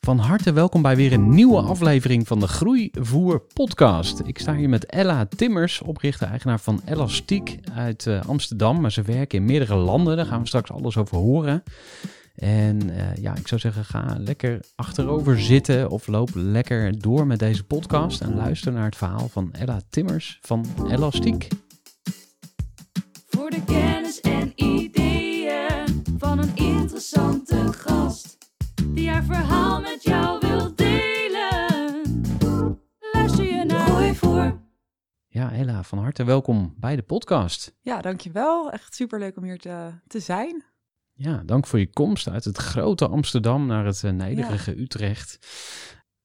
Van harte welkom bij weer een nieuwe aflevering van de Groeivoer podcast. Ik sta hier met Ella Timmers, oprichter-eigenaar van Elastiek uit eh, Amsterdam. Maar ze werken in meerdere landen, daar gaan we straks alles over horen. En eh, ja, ik zou zeggen, ga lekker achterover zitten of loop lekker door met deze podcast en luister naar het verhaal van Ella Timmers van Elastiek. Voor de kennis en ideeën van een interessante gast. Die haar verhaal met jou wil delen. Luister je naar Groeivoer. Ja, Ella, van harte welkom bij de podcast. Ja, dankjewel. Echt superleuk om hier te, te zijn. Ja, dank voor je komst uit het grote Amsterdam naar het eh, nederige Utrecht.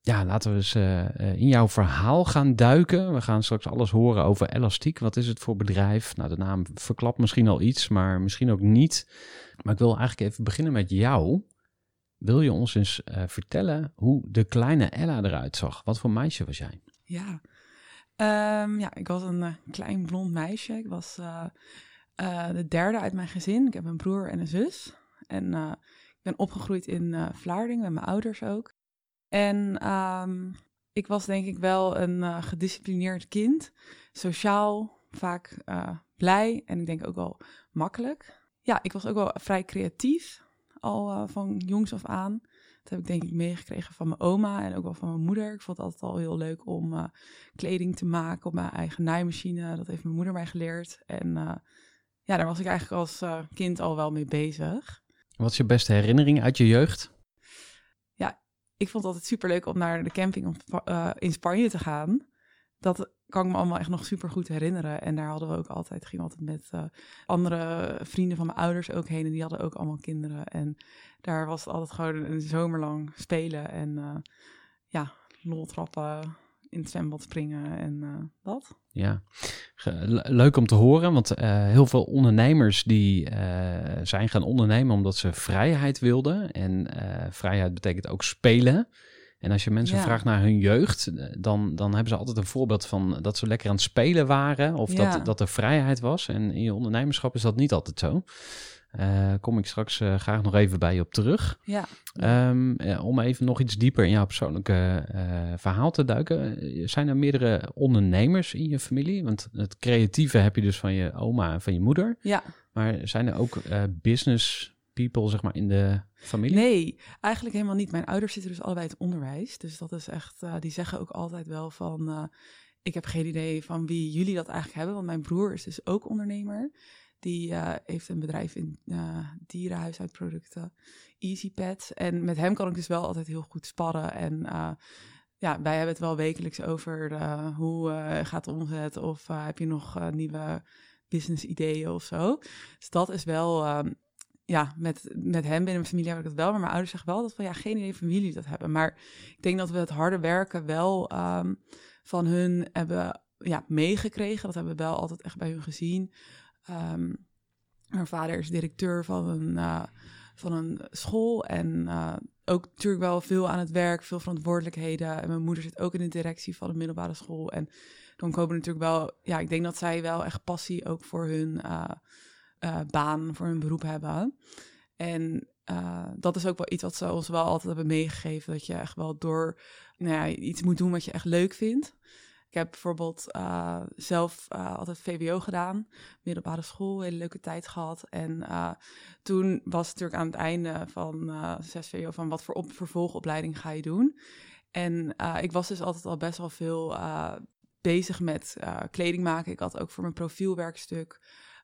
Ja, laten we eens eh, eh, in jouw verhaal gaan duiken. We gaan straks alles horen over Elastiek. Wat is het voor bedrijf? Nou, de naam verklapt misschien al iets, maar misschien ook niet. Maar ik wil eigenlijk even beginnen met jou. Wil je ons eens eh, vertellen hoe de kleine Ella eruit zag? Wat voor meisje was jij? Ja, Ehm, ja ik was een eh, klein blond meisje. Ik was eh, de derde uit mijn gezin. Ik heb een broer en een zus. En ik ben opgegroeid in Vlaardingen met mijn ouders ook. En ehm, ik was denk ik wel een gedisciplineerd kind. Sociaal, vaak blij en ik denk ook wel makkelijk. Ja, ik was ook wel vrij creatief, al eh, van jongs af aan. Dat heb ik denk ik meegekregen van mijn oma en ook wel van mijn moeder. Ik vond het altijd al heel leuk om eh, kleding te maken op mijn eigen naaimachine. Dat heeft mijn moeder mij geleerd. En eh, ja, daar was ik eigenlijk als kind al wel mee bezig. Wat is je beste herinnering uit je jeugd? ik vond het altijd super leuk om naar de camping op, in Spanje te gaan. Dat kan ik me allemaal echt nog super goed herinneren. En daar hadden we ook altijd, gingen altijd met eh, andere vrienden van mijn ouders ook heen. En die hadden ook allemaal kinderen. En daar was het altijd gewoon een zomerlang spelen. En eh, ja, lol trappen, in het zwembad springen en eh, dat. Ja, leuk om te horen, want heel veel ondernemers die zijn gaan ondernemen omdat ze vrijheid wilden. En vrijheid betekent ook spelen. En als je mensen Ja. vraagt naar hun jeugd, eh, dan, dan hebben ze altijd een voorbeeld van dat ze lekker aan het spelen waren of Ja. dat, dat er vrijheid was. En in je ondernemerschap is dat niet altijd zo. Eh kom ik straks eh, graag nog even bij je op terug. Ja, Ehm, eh, om even nog iets dieper in jouw persoonlijke verhaal te duiken. Zijn er meerdere ondernemers in je familie? Want het creatieve heb je dus van je oma en van je moeder. ja. Maar zijn er ook business people, zeg maar, in de familie? Nee, eigenlijk helemaal niet. Mijn ouders zitten dus allebei in het onderwijs. Dus dat is echt, eh, die zeggen ook altijd wel van, eh, ik heb geen idee van wie jullie dat eigenlijk hebben. Want mijn broer is dus ook ondernemer. Die eh, heeft een bedrijf in eh dierenhuisuitproducten, Easy Pets. En met hem kan ik dus wel altijd heel goed sparren. En ja, wij hebben het wel wekelijks over hoe gaat de omzet of heb je nog nieuwe business ideeën of zo. Dus dat is wel, ehm, ja, met, met hem binnen mijn familie heb ik dat wel. Maar mijn ouders zeggen wel dat van ja, geen idee van wie jullie dat hebben. Maar ik denk dat we het harde werken wel ehm, van hun hebben ja, meegekregen. Dat hebben we wel altijd echt bij hun gezien. Ehm, mijn vader is directeur van een, eh, van een school en eh, ook natuurlijk wel veel aan het werk, veel verantwoordelijkheden. En mijn moeder zit ook in de directie van een middelbare school. En dan komen natuurlijk wel, ja, ik denk dat zij wel echt passie ook voor hun, eh, eh, baan, voor hun beroep hebben. En uh, dat is ook wel iets wat ze ons wel altijd hebben meegegeven. Dat je echt wel door nou ja, iets moet doen wat je echt leuk vindt. Ik heb bijvoorbeeld uh, zelf altijd VWO gedaan, middelbare school, hele leuke tijd gehad. En toen was het natuurlijk aan het einde van zes VWO van wat voor op, vervolgopleiding ga je doen. En ik was dus altijd al best wel veel bezig met kleding maken. Ik had ook voor mijn profielwerkstuk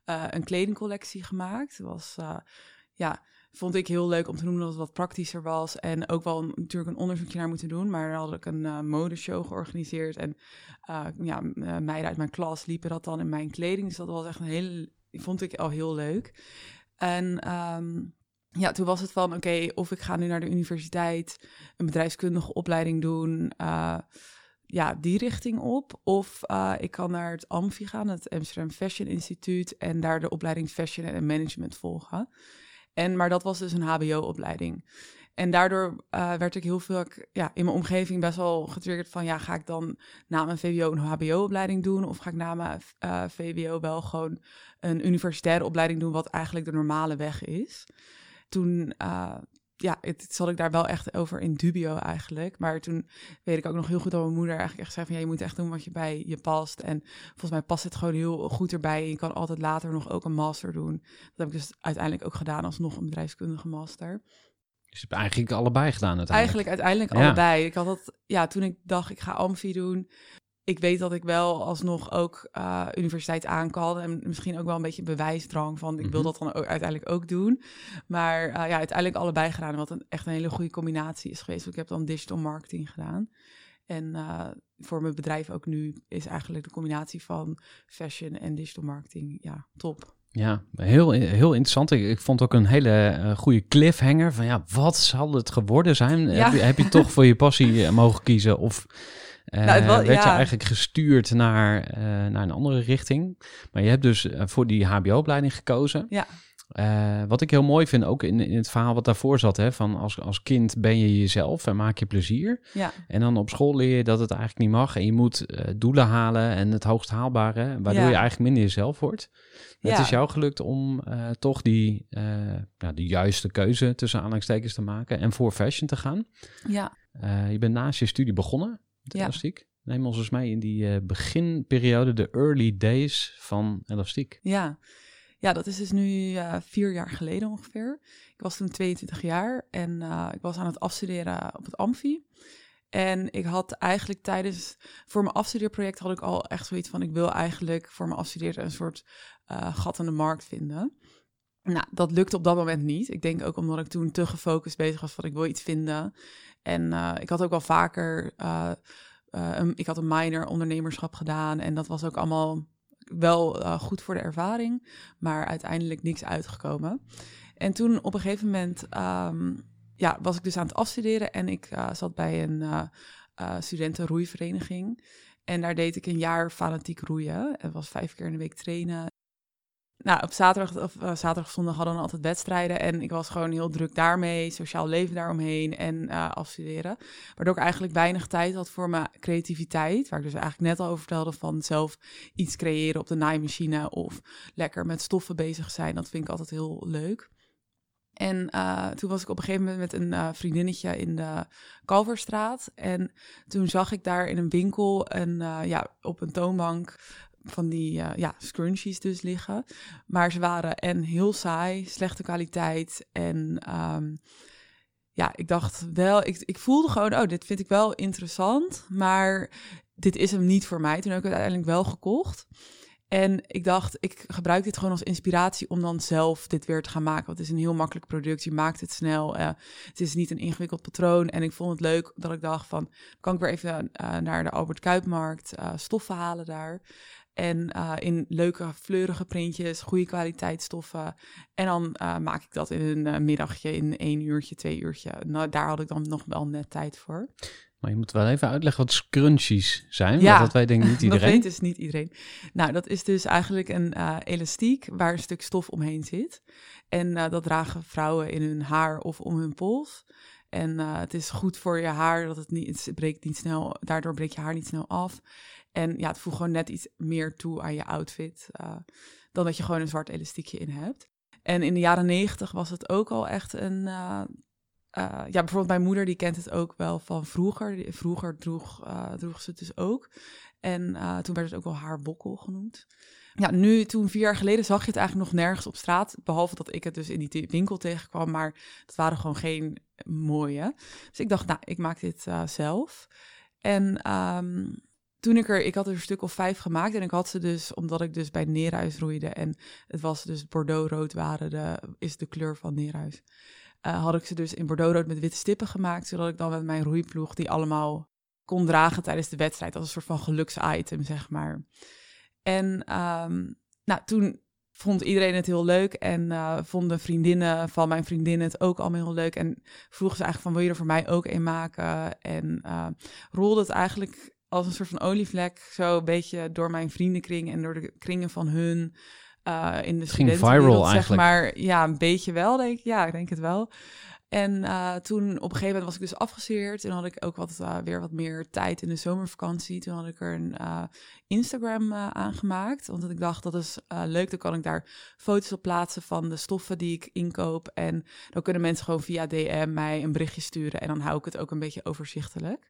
een kledingcollectie gemaakt. Was ja, vond ik heel leuk om te noemen dat het wat praktischer was. En ook wel natuurlijk een onderzoekje naar moeten doen. Maar dan had ik een uh, modeshow georganiseerd. En ja, meiden uit mijn klas liepen dat dan in mijn kleding. Dus dat was echt een hele, vond ik al heel leuk. En um, ja, toen was het van, oké, of ik ga nu naar de universiteit, een bedrijfskundige opleiding doen ja, die richting op. Of uh, ik kan naar het AMFI gaan, het Amsterdam Fashion Instituut, en daar de opleiding Fashion en Management volgen. En, maar dat was dus een HBO-opleiding. En daardoor uh, werd ik heel veel ja, in mijn omgeving best wel getriggerd van... ja, ga ik dan na mijn VWO een HBO-opleiding doen... of ga ik na mijn uh, VWO wel gewoon een universitaire opleiding doen... wat eigenlijk de normale weg is. Toen ja, het, zat ik daar wel echt over in dubio eigenlijk. Maar toen weet ik ook nog heel goed dat mijn moeder eigenlijk echt zei van... ja, je moet echt doen wat je bij je past. En volgens mij past het gewoon heel goed erbij. je kan altijd later nog ook een master doen. Dat heb ik dus uiteindelijk ook gedaan als nog een bedrijfskundige master. Dus je hebt eigenlijk allebei gedaan uiteindelijk? Eigenlijk uiteindelijk allebei. Ik had dat, ja, toen ik dacht ik ga Amfi doen ik weet dat ik wel alsnog ook uh, universiteit aan kan. En misschien ook wel een beetje bewijsdrang van ik wil mhm. dat dan ook uiteindelijk ook doen. Maar uh, ja, uiteindelijk allebei gedaan. Wat een, echt een hele goede combinatie is geweest. ik heb dan digital marketing gedaan. En uh, voor mijn bedrijf ook nu is eigenlijk de combinatie van fashion en digital marketing ja, top. Ja, heel, heel interessant. Ik, ik vond ook een hele uh, goede cliffhanger van ja, wat zal het geworden zijn? Ja. Heb, je, heb je toch voor je passie mogen kiezen of uh, nou, wel, werd je eigenlijk gestuurd naar, uh, naar een andere richting. Maar je hebt dus uh, voor die HBO-opleiding gekozen. Ja. wat ik heel mooi vind, ook in, in het verhaal wat daarvoor zat, hè, van als, als kind ben je jezelf en maak je plezier. Ja. En dan op school leer je dat het eigenlijk niet mag en je moet doelen halen en het hoogst haalbare, waardoor je eigenlijk minder jezelf wordt. Het is jou gelukt om toch die, ja, de juiste keuze tussen aanhalingstekens te maken en voor fashion te gaan. Ja. je bent naast je studie begonnen elastiek. Neem ons eens mee in die uh, beginperiode, de early days van elastiek. Ja. ja, dat is dus nu uh, vier jaar geleden ongeveer. Ik was toen 22 jaar en uh, ik was aan het afstuderen op het Amfi. En ik had eigenlijk tijdens, voor mijn afstudeerproject had ik al echt zoiets van, ik wil eigenlijk voor mijn afstuderen een soort gat in de markt vinden. Nou, dat lukte op dat moment niet. Ik denk ook omdat ik toen te gefocust bezig was van ik wil iets vinden. En uh, ik had ook wel vaker, uh, uh, een, ik had een minor ondernemerschap gedaan en dat was ook allemaal wel goed voor de ervaring, maar uiteindelijk niks uitgekomen. En toen op een gegeven moment um, ja, was ik dus aan het afstuderen en ik zat bij een studentenroeivereniging. En daar deed ik een jaar fanatiek roeien. Het was vijf keer in de week trainen nou, op zaterdag of uh, zaterdag zondag hadden we altijd wedstrijden. En ik was gewoon heel druk daarmee, sociaal leven daaromheen en uh, afstuderen. Waardoor ik eigenlijk weinig tijd had voor mijn creativiteit. Waar ik dus eigenlijk net al over vertelde van zelf iets creëren op de naaimachine. Of lekker met stoffen bezig zijn. Dat vind ik altijd heel leuk. En uh, toen was ik op een gegeven moment met een vriendinnetje in de Kalverstraat. En toen zag ik daar in een winkel een, ja, op een toonbank van die uh, ja, scrunchies dus liggen. Maar ze waren en heel saai, slechte kwaliteit. En um, ja, ik dacht wel, ik, ik voelde gewoon, oh, dit vind ik wel interessant. Maar dit is hem niet voor mij. Toen heb ik het uiteindelijk wel gekocht. En ik dacht, ik gebruik dit gewoon als inspiratie om dan zelf dit weer te gaan maken. Want het is een heel makkelijk product. Je maakt het snel. Uh, het is niet een ingewikkeld patroon. En ik vond het leuk dat ik dacht van, kan ik weer even uh, naar de Albert Kuipmarkt uh, stoffen halen daar. En uh, in leuke, fleurige printjes, goede kwaliteit stoffen. En dan uh, maak ik dat in een uh, middagje, in één uurtje, twee uurtje. Nou, daar had ik dan nog wel net tijd voor. Maar je moet wel even uitleggen wat scrunchies zijn. Ja, dat weet denk ik niet iedereen. dat weet dus niet iedereen. Nou, dat is dus eigenlijk een elastiek waar een stuk stof omheen zit. En dat dragen vrouwen in hun haar of om hun pols. En het is goed voor je haar, dat het niet, het breekt niet snel, daardoor breekt je haar niet snel af. En ja, het voegt gewoon net iets meer toe aan je outfit. Uh, dan dat je gewoon een zwart elastiekje in hebt. En in de jaren negentig was het ook al echt een... eh, eh, ja, bijvoorbeeld mijn moeder die kent het ook wel van vroeger. Vroeger droeg, eh, droeg ze het dus ook. En eh, toen werd het ook wel haar wokkel genoemd. Ja, nu, toen vier jaar geleden, zag je het eigenlijk nog nergens op straat. Behalve dat ik het dus in die winkel tegenkwam. Maar het waren gewoon geen mooie. Dus ik dacht, nou, ik maak dit eh, zelf. En ehm, toen ik er, ik had er een stuk of vijf gemaakt. En ik had ze dus, omdat ik dus bij Neerhuis roeide. En het was dus Bordeaux-rood waren de, is de kleur van Neerhuis. eh, had ik ze dus in Bordeaux-rood met witte stippen gemaakt. Zodat ik dan met mijn roeiploeg die allemaal kon dragen tijdens de wedstrijd. Als een soort van geluksitem, zeg maar. En ehm, nou, toen vond iedereen het heel leuk. En eh, vonden vriendinnen van mijn vriendinnen het ook allemaal heel leuk. En vroegen ze eigenlijk van, wil je er voor mij ook een maken? En eh, rolde het eigenlijk als een soort van olievlek... zo een beetje door mijn vriendenkring en door de kringen van hun... eh, in de ging studentenwereld, viral zeg eigenlijk. maar. Ja, een beetje wel, denk ik. Ja, ik denk het wel. En eh, toen op een gegeven moment was ik dus afgestudeerd. Toen had ik ook wat, eh, weer wat meer tijd in de zomervakantie. Toen had ik er een eh, Instagram aangemaakt. Want ik dacht, dat is leuk. Dan kan ik daar foto's op plaatsen van de stoffen die ik inkoop. En dan kunnen mensen gewoon via DM mij een berichtje sturen. En dan hou ik het ook een beetje overzichtelijk.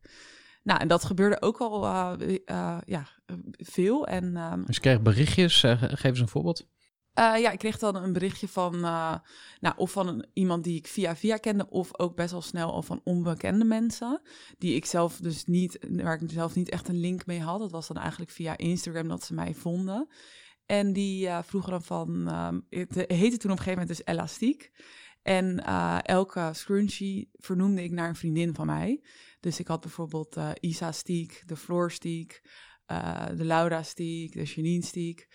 Nou, en dat gebeurde ook al eh, eh, ja, veel. En ehm, Dus je kreeg berichtjes, eh, geef eens een voorbeeld. ja, ik kreeg dan een berichtje van, nou, of van een, iemand die ik via via kende, of ook best wel snel al van onbekende mensen, die ik zelf dus niet, waar ik zelf niet echt een link mee had. Dat was dan eigenlijk via Instagram dat ze mij vonden. En die eh, vroegen dan van, ehm, het heette toen op een gegeven moment dus Elastiek. En eh, elke scrunchie vernoemde ik naar een vriendin van mij. Dus ik had bijvoorbeeld eh, Isa Stiek, de Floor Stiek, eh, de Laura Stiek, de Janine Stiek.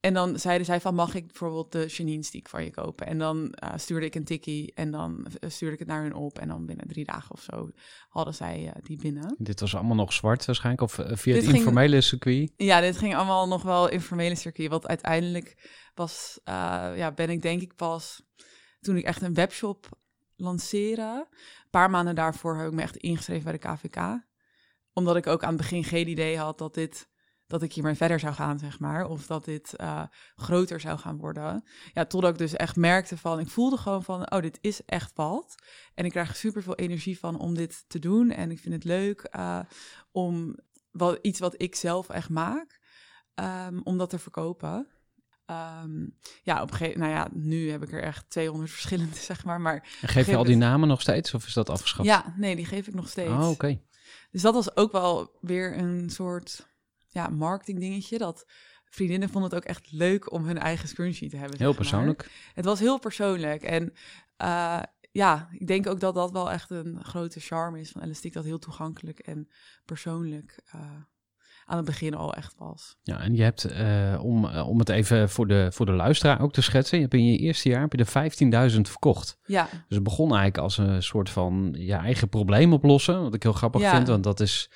En dan zeiden zij van, mag ik bijvoorbeeld de Janine Stiek van je kopen? En dan stuurde ik een tikkie en dan stuurde ik het naar hun op. En dan binnen drie dagen of zo hadden zij die binnen. Dit was allemaal nog zwart waarschijnlijk, of via Dit het ging- informele circuit. Ja, dit ging allemaal nog wel informele circuit. Want uiteindelijk was, ja, ben ik denk ik pas toen ik echt een webshop lanceerde. Een paar maanden daarvoor heb ik me echt ingeschreven bij de KVK. Omdat ik ook aan het begin geen idee had dat dit dat ik hiermee verder zou gaan, zeg maar. Of dat dit eh, groter zou gaan worden. Ja, totdat ik dus echt merkte van... Ik voelde gewoon van, oh, dit is echt wat. En ik krijg super veel energie van om dit te doen. En ik vind het leuk eh, om wat, iets wat ik zelf echt maak... ehm, om dat te verkopen. Ehm, ja, op een gegeven nou ja, nu heb ik er echt 200 verschillende, zeg maar. Maar En geef je al die namen nog steeds, of is dat afgeschaft? ja, nee, die geef ik nog steeds. Oh, oké. Dus dat was ook wel weer een soort ja, marketing dingetje. Dat vriendinnen vonden het ook echt leuk om hun eigen scrunchie te hebben. Heel zeg maar. persoonlijk. Het was heel persoonlijk. En eh, ja, ik denk ook dat dat wel echt een grote charme is van elastiek. Dat heel toegankelijk en persoonlijk eh, aan het begin al echt was. Ja, en je hebt, eh, om, eh, om het even voor de, voor de luisteraar ook te schetsen, je hebt in je eerste jaar heb je er 15.000 verkocht. Ja, Dus het begon eigenlijk als een soort van je eigen probleem oplossen, wat ik heel grappig Ja. vind, want dat is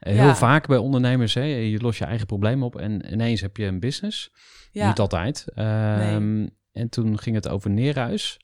eh, Ja. heel vaak bij ondernemers, hè, je lost je eigen probleem op en ineens heb je een business. ja. Niet altijd. Ehm, En toen ging het over Neerhuis.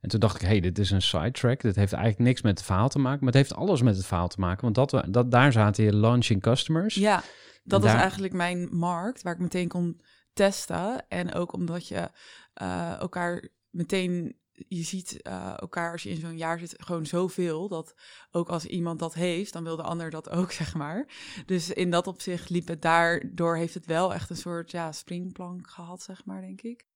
En toen dacht ik, hey, dit is een sidetrack. Dit heeft eigenlijk niks met het verhaal te maken. Maar het heeft alles met het verhaal te maken. Want dat, we- dat, daar zaten je launching customers. Ja, dat is eigenlijk mijn markt waar ik meteen kon testen. En ook omdat je eh, elkaar meteen, je ziet eh, elkaar als je in zo'n jaar zit gewoon zoveel. Dat ook als iemand dat heeft, dan wil de ander dat ook, zeg maar. Dus in dat opzicht liep het daardoor, heeft het wel echt een soort ja, springplank gehad, zeg maar, denk ik.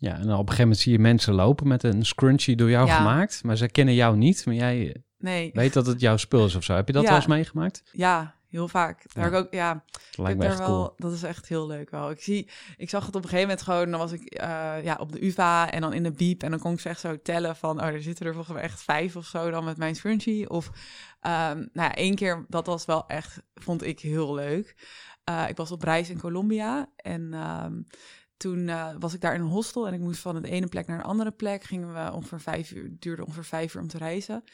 Ja, en op een gegeven moment zie je mensen lopen met een scrunchie door jou Ja. gemaakt. Maar ze kennen jou niet, maar jij Nee, weet dat het jouw spul is of zo. Heb je dat Ja. wel eens meegemaakt? ja, heel vaak. Daar Ja. ook, ja, Dat lijkt me echt wel, cool. Dat is echt heel leuk wel. Ik, zie, ik zag het op een gegeven moment gewoon, dan was ik eh, ja, op de UvA en dan in de biep. En dan kon ik ze echt zo tellen van, oh, er zitten er volgens mij echt vijf of zo dan met mijn scrunchie. Of, ehm, nou ja, één keer, dat was wel echt, vond ik heel leuk. Eh, ik was op reis in Colombia en ehm, toen eh, was ik daar in een hostel en ik moest van de ene plek naar een andere plek. Gingen we ongeveer vijf uur, het duurde ongeveer vijf uur om te reizen.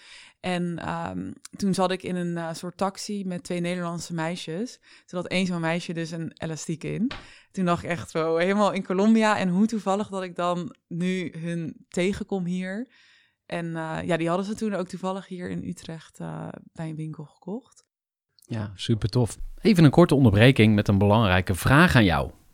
En ehm, toen zat ik in een eh, soort taxi met twee Nederlandse meisjes. Toen had één zo'n meisje dus een elastiek in. Toen dacht ik echt zo helemaal in Colombia. En hoe toevallig dat ik dan nu hun tegenkom hier. En eh, ja, die hadden ze toen ook toevallig hier in Utrecht bij een winkel gekocht. Ja, super tof. Even een korte onderbreking met een belangrijke vraag aan jou.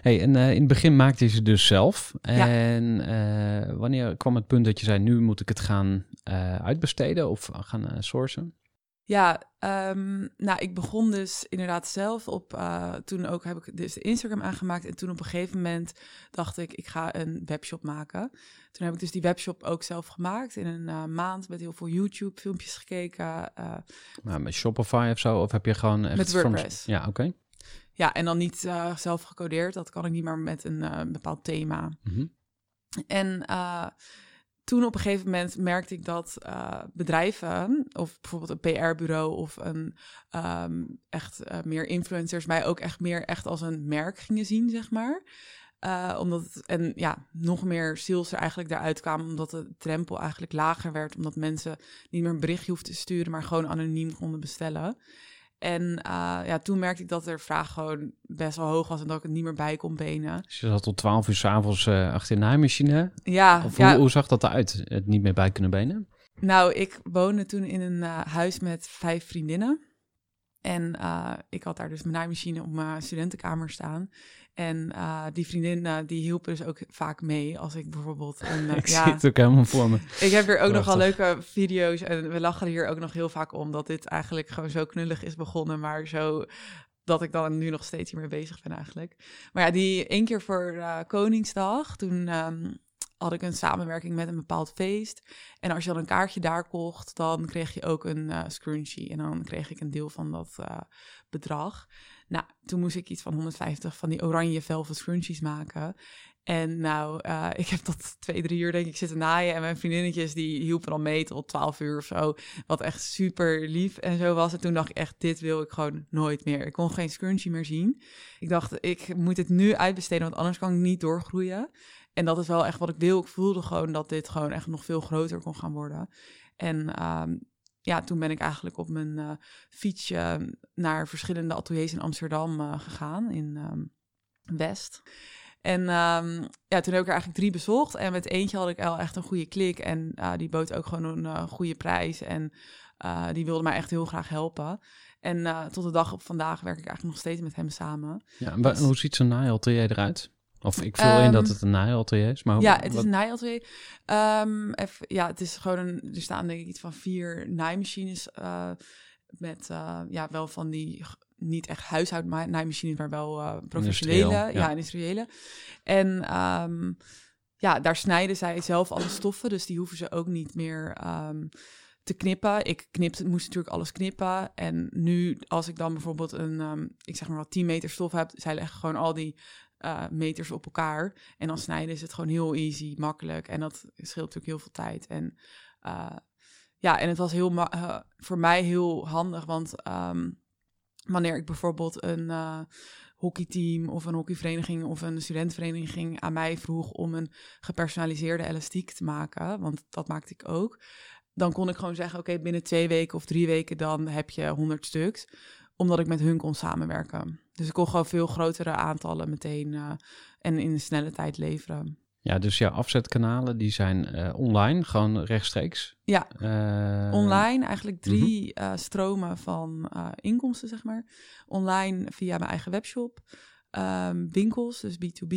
Hey, en uh, in het begin maakte je ze dus zelf. En ja. uh, wanneer kwam het punt dat je zei, nu moet ik het gaan uh, uitbesteden of gaan sourcen? Ja, um, nou, ik begon dus inderdaad zelf op. Uh, toen ook heb ik dus de Instagram aangemaakt. En toen op een gegeven moment dacht ik, ik ga een webshop maken. Toen heb ik dus die webshop ook zelf gemaakt. In een uh, maand met heel veel YouTube-filmpjes gekeken. Uh, nou, met Shopify of zo? Of heb je gewoon echt... Met WordPress. Ja, oké. Okay. Ja, en dan niet zelf gecodeerd. Dat kan ik niet, maar met een bepaald thema. Mm -hmm. En toen op een gegeven moment merkte ik dat bedrijven, of bijvoorbeeld een PR-bureau of een um, echt meer influencers, mij ook echt meer echt als een merk gingen zien, zeg maar. Uh, omdat het, en ja, nog meer sales er eigenlijk daaruit kwamen, omdat de drempel eigenlijk lager werd, omdat mensen niet meer een berichtje hoefden te sturen, maar gewoon anoniem konden bestellen. En uh, ja, toen merkte ik dat er vraag gewoon best wel hoog was en dat ik het niet meer bij kon benen. Dus je zat tot 12 uur s'avonds uh, achter de naaimachine? Ja. Of ja. Hoe, hoe, zag dat eruit, het niet meer bij kunnen benen? Nou, ik woonde toen in een uh, huis met vijf vriendinnen. En ik had daar dus mijn naaimachine op mijn studentenkamer staan. En uh, die vriendin die hielpen dus ook vaak mee als ik bijvoorbeeld... Een, ik ja, zie het ook helemaal voor me. Ik heb hier ook nogal leuke video's en we lachen hier ook nog heel vaak om... dat dit eigenlijk gewoon zo knullig is begonnen, maar zo... dat ik dan nu nog steeds hiermee bezig ben eigenlijk. Maar ja, die één keer voor Koningsdag, toen... Um, had ik een samenwerking met een bepaald feest. En als je dan een kaartje daar kocht, dan kreeg je ook een uh, scrunchie. En dan kreeg ik een deel van dat uh, bedrag. Nou, toen moest ik iets van 150 van die oranje velvet scrunchies maken. En nou, uh, ik heb tot twee, drie uur denk ik zitten naaien. En mijn vriendinnetjes die hielpen dan mee tot 12 uur of zo. Wat echt super lief en zo was. En toen dacht ik echt, dit wil ik gewoon nooit meer. Ik kon geen scrunchie meer zien. Ik dacht, ik moet het nu uitbesteden, want anders kan ik niet doorgroeien. En dat is wel echt wat ik wil. Ik voelde gewoon dat dit gewoon echt nog veel groter kon gaan worden. En um, ja, toen ben ik eigenlijk op mijn uh, fietsje naar verschillende ateliers in Amsterdam uh, gegaan, in um, West. En um, ja, toen heb ik er eigenlijk drie bezocht. En met eentje had ik wel echt een goede klik. En uh, die bood ook gewoon een goede prijs. En die wilde mij echt heel graag helpen. En tot de dag op vandaag werk ik eigenlijk nog steeds met hem samen. Ja, en dus... hoe ziet zo'n naaiatelier eruit? Of ik vul um, in dat het een naaiatelier is. Maar ja, het wat... is een naaiatelier. Um, even, ja, het is gewoon een. Er staan denk ik iets van vier naaimachines. Uh, met uh, ja, wel van die niet echt huishoudnaaimachines, maar wel uh, professionele, ja. ja, industriële. En um, ja, daar snijden zij zelf alle stoffen, dus die hoeven ze ook niet meer um, te knippen. Ik knipte, moest natuurlijk alles knippen. En nu, als ik dan bijvoorbeeld een, um, ik zeg maar wat 10 meter stof heb, zij leggen gewoon al die uh, meters op elkaar. En dan snijden is het gewoon heel easy, makkelijk. En dat scheelt natuurlijk heel veel tijd. En uh, ja, en het was heel uh, voor mij heel handig, want um, wanneer ik bijvoorbeeld een hockeyteam of een hockeyvereniging of een studentenvereniging aan mij vroeg om een gepersonaliseerde elastiek te maken, want dat maakte ik ook, dan kon ik gewoon zeggen, oké, binnen twee weken of drie weken dan heb je 100 stuks, omdat ik met hun kon samenwerken. Dus ik kon gewoon veel grotere aantallen meteen uh, en in een snelle tijd leveren. Ja, dus jouw afzetkanalen die zijn uh, online, gewoon rechtstreeks? Ja, uh, online eigenlijk drie uh, uh, stromen van inkomsten, zeg maar. Online via mijn eigen webshop, um, winkels, dus B2B.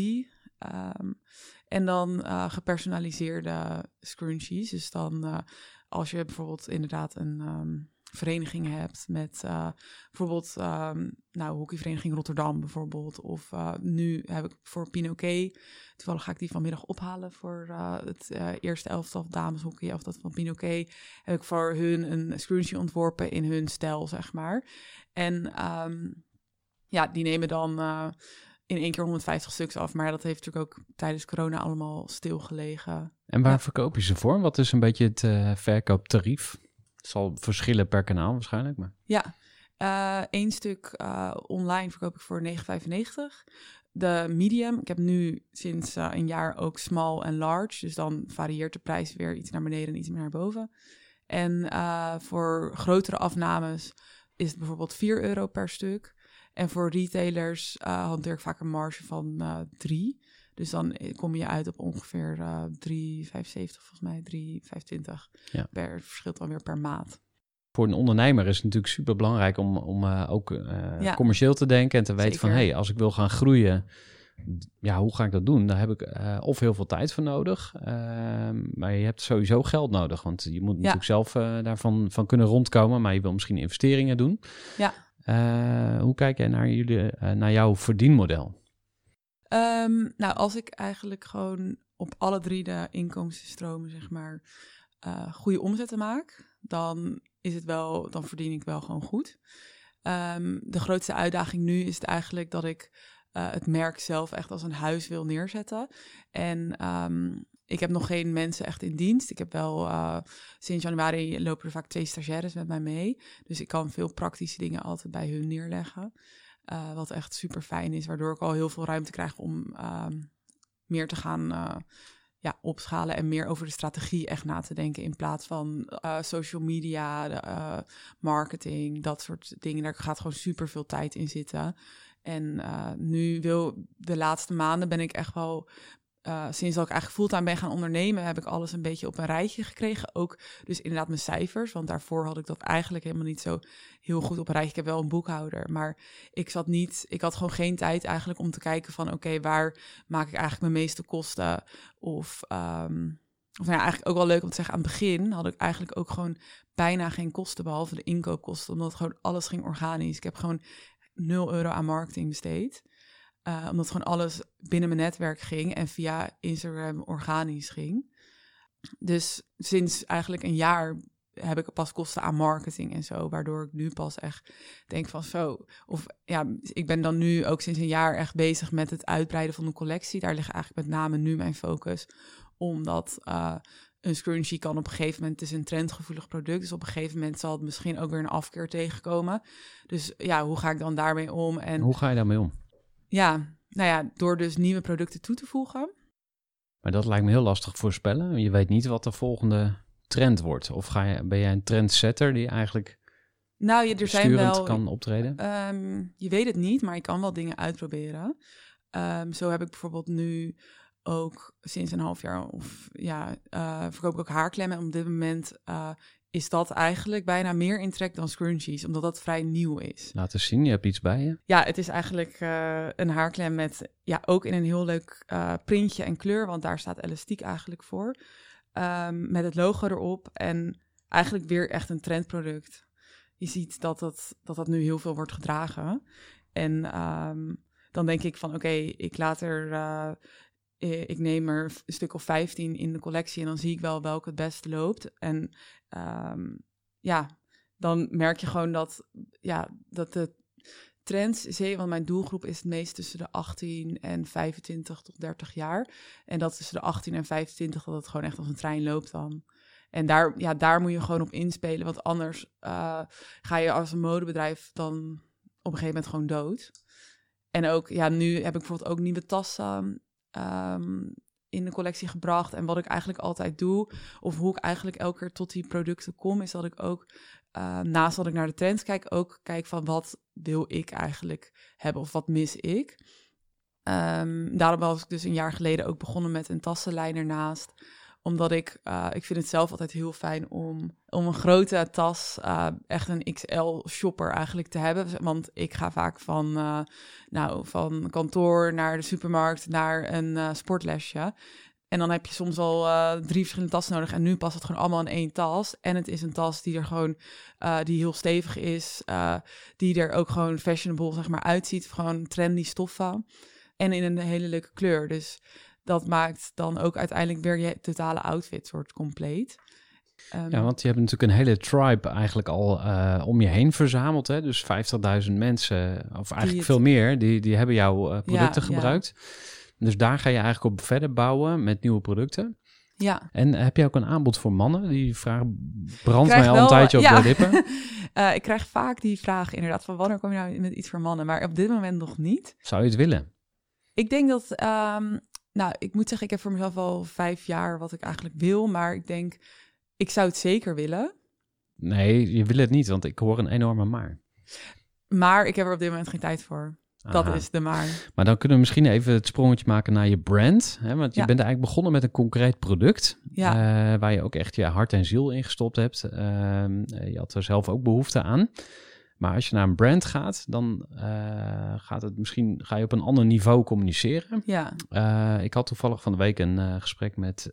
Um, en dan gepersonaliseerde scrunchies. Dus dan als je bijvoorbeeld inderdaad een... Um, verenigingen hebt. Met eh, bijvoorbeeld, um, nou, hockeyvereniging Rotterdam bijvoorbeeld. Of uh, nu heb ik voor Pinoquet, toevallig ga ik die vanmiddag ophalen voor uh, het eerste elftal dameshockey, of dat van Pinoquet. Heb ik voor hun een scrunchie ontworpen in hun stijl, zeg maar. En um, ja, die nemen dan in één keer 150 stuks af. Maar dat heeft natuurlijk ook tijdens corona allemaal stilgelegen. En waar Ja. verkoop je ze voor? Wat is een beetje het eh, verkooptarief? Zal verschillen per kanaal waarschijnlijk, maar... Ja, eh één stuk eh, online verkoop ik voor 9,95. De medium, ik heb nu sinds eh, een jaar ook small en large. Dus dan varieert de prijs weer iets naar beneden en iets meer naar boven. En voor grotere afnames is het bijvoorbeeld 4 euro per stuk. En voor retailers hanteer ik vaak een marge van eh 3. Dus dan eh, kom je uit op ongeveer eh 3,75 volgens mij, 3,25. Ja. Per, verschilt dan weer per maat. Voor een ondernemer is het natuurlijk super belangrijk om, om eh, ook Ja. commercieel te denken en te weten van hé, hey, als ik wil gaan groeien, ja, hoe ga ik dat doen? Daar heb ik of heel veel tijd voor nodig, ehm, maar je hebt sowieso geld nodig, want je moet natuurlijk zelf daarvan van kunnen rondkomen, maar je wil misschien investeringen doen. Ja. Hoe kijk jij naar, jullie, naar jouw verdienmodel? Ehm, nou, als ik eigenlijk gewoon op alle drie de inkomstenstromen, zeg maar, eh, goede omzetten maak, dan is het wel, dan verdien ik wel gewoon goed. Ehm, de grootste uitdaging nu is het eigenlijk dat ik eh, het merk zelf echt als een huis wil neerzetten. En ehm, ik heb nog geen mensen echt in dienst. Ik heb wel eh, sinds januari lopen er vaak twee stagiaires met mij mee. Dus ik kan veel praktische dingen altijd bij hun neerleggen. Eh, wat echt super fijn is, waardoor ik al heel veel ruimte krijg om ehm, meer te gaan eh, ja, opschalen en meer over de strategie echt na te denken. In plaats van eh, social media, de, marketing, dat soort dingen. Daar gaat gewoon super veel tijd in zitten. En nu wil de laatste maanden ben ik echt wel. Eh, sinds dat ik eigenlijk fulltime ben gaan ondernemen, heb ik alles een beetje op een rijtje gekregen. Ook dus inderdaad mijn cijfers, want daarvoor had ik dat eigenlijk helemaal niet zo heel goed op een rijtje. Ik heb wel een boekhouder, maar ik zat niet, ik had gewoon geen tijd eigenlijk om te kijken van oké, waar maak ik eigenlijk mijn meeste kosten? Of, ehm, of nou eigenlijk ook wel leuk om te zeggen, aan het begin had ik eigenlijk ook gewoon bijna geen kosten, behalve de inkoopkosten, omdat gewoon alles ging organisch. Ik heb gewoon 0 euro aan marketing besteed. Eh, omdat gewoon alles binnen mijn netwerk ging en via Instagram organisch ging. Dus sinds eigenlijk een jaar heb ik pas kosten aan marketing en zo, waardoor ik nu pas echt denk van zo. Of ja, ik ben dan nu ook sinds een jaar echt bezig met het uitbreiden van de collectie. Daar ligt eigenlijk met name nu mijn focus, omdat uh, een scrunchie kan op een gegeven moment, het is een trendgevoelig product, dus op een gegeven moment zal het misschien ook weer een afkeer tegenkomen. Dus ja, hoe ga ik dan daarmee om? En Hoe ga je daarmee om? Ja, nou ja, door dus nieuwe producten toe te voegen. Maar dat lijkt me heel lastig voorspellen. Je weet niet wat de volgende trend wordt. Of ga je, ben jij een trendsetter die eigenlijk Nou, je, er zijn wel. kan optreden? Ehm, je weet het niet, maar je kan wel dingen uitproberen. Ehm, zo heb ik bijvoorbeeld nu ook sinds een half jaar of ja, uh, verkoop ik ook haarklemmen. En op dit moment uh, is dat eigenlijk bijna meer in trek dan scrunchies, omdat dat vrij nieuw is. Laat eens zien, je hebt iets bij je. Ja, het is eigenlijk uh, een haarklem met ja, ook in een heel leuk uh, printje en kleur, want daar staat elastiek eigenlijk voor. Um, met het logo erop en eigenlijk weer echt een trendproduct. Je ziet dat dat, dat, dat nu heel veel wordt gedragen. En um, dan denk ik van oké, okay, ik laat er uh, ik neem er een stuk of 15 in de collectie en dan zie ik wel welke het beste loopt. En um, ja, dan merk je gewoon dat, ja, dat de trends, zie want mijn doelgroep is het meest tussen de 18 en 25 tot 30 jaar. En dat tussen de 18 en 25, dat het gewoon echt als een trein loopt dan. En daar, ja, daar moet je gewoon op inspelen, want anders uh, ga je als een modebedrijf dan op een gegeven moment gewoon dood. En ook, ja, nu heb ik bijvoorbeeld ook nieuwe tassen um, in de collectie gebracht. En wat ik eigenlijk altijd doe, of hoe ik eigenlijk elke keer tot die producten kom, is dat ik ook, uh, naast dat ik naar de trends kijk, ook kijk van wat wil ik eigenlijk hebben of wat mis ik. Um, daarom was ik dus een jaar geleden ook begonnen met een tassenlijn ernaast omdat ik, uh, ik vind het zelf altijd heel fijn om, om een grote tas, uh, echt een XL shopper eigenlijk te hebben. Want ik ga vaak van, uh, nou, van kantoor naar de supermarkt naar een sportlesje. En dan heb je soms al drie verschillende tassen nodig. En nu past het gewoon allemaal in één tas. En het is een tas die er gewoon die heel stevig is. Die er ook gewoon fashionable zeg maar, uitziet. Gewoon trendy stoffen. En in een hele leuke kleur. Dus dat maakt dan ook uiteindelijk weer je totale outfit soort compleet. Um, ja, want je hebt natuurlijk een hele tribe eigenlijk al uh, om je heen verzameld. Hè? Dus 50.000 mensen, of eigenlijk het... veel meer, die, die hebben jouw uh, producten ja, gebruikt. Ja. Dus daar ga je eigenlijk op verder bouwen met nieuwe producten. Ja. En heb je ook een aanbod voor mannen? Die vraag brandt mij al wel, een tijdje op ja. de lippen. uh, ik krijg vaak die vraag inderdaad van wanneer kom je nou met iets voor mannen? Maar op dit moment nog niet. Zou je het willen? Ik denk dat, um, nou, ik moet zeggen, ik heb voor mezelf al vijf jaar wat ik eigenlijk wil. Maar ik denk, ik zou het zeker willen. Nee, je wil het niet, want ik hoor een enorme maar. Maar ik heb er op dit moment geen tijd voor. Dat is de maar. Maar dan kunnen we misschien even het sprongetje maken naar je brand. Hè? Want je ja. bent eigenlijk begonnen met een concreet product. Ja. Uh, waar je ook echt je hart en ziel in gestopt hebt. Uh, je had er zelf ook behoefte aan. Maar als je naar een brand gaat, dan uh, gaat het misschien, ga je op een ander niveau communiceren. Ja. Uh, ik had toevallig van de week een uh, gesprek met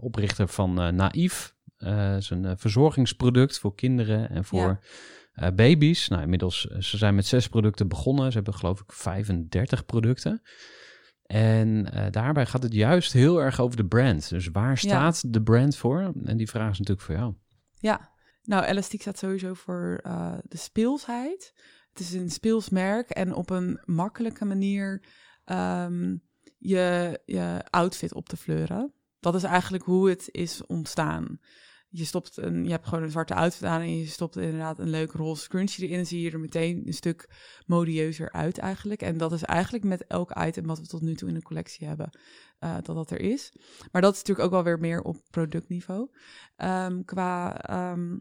oprichter van Naïef. Is een verzorgingsproduct voor kinderen en voor ja. baby's. Nou, inmiddels, ze zijn met zes producten begonnen. Ze hebben geloof ik 35 producten. En daarbij gaat het juist heel erg over de brand. Dus waar staat ja. de brand voor? En die vraag is natuurlijk voor jou. Ja, nou, elastiek staat sowieso voor uh, de speelsheid. Het is een speelsmerk en op een makkelijke manier um, je, je outfit op te fleuren. Dat is eigenlijk hoe het is ontstaan. Je, stopt een, je hebt gewoon een zwarte outfit aan en je stopt inderdaad een leuke roze scrunchie erin. zie je er meteen een stuk modieuzer uit eigenlijk. En dat is eigenlijk met elk item wat we tot nu toe in de collectie hebben, uh, dat dat er is. Maar dat is natuurlijk ook wel weer meer op productniveau. Um, qua um,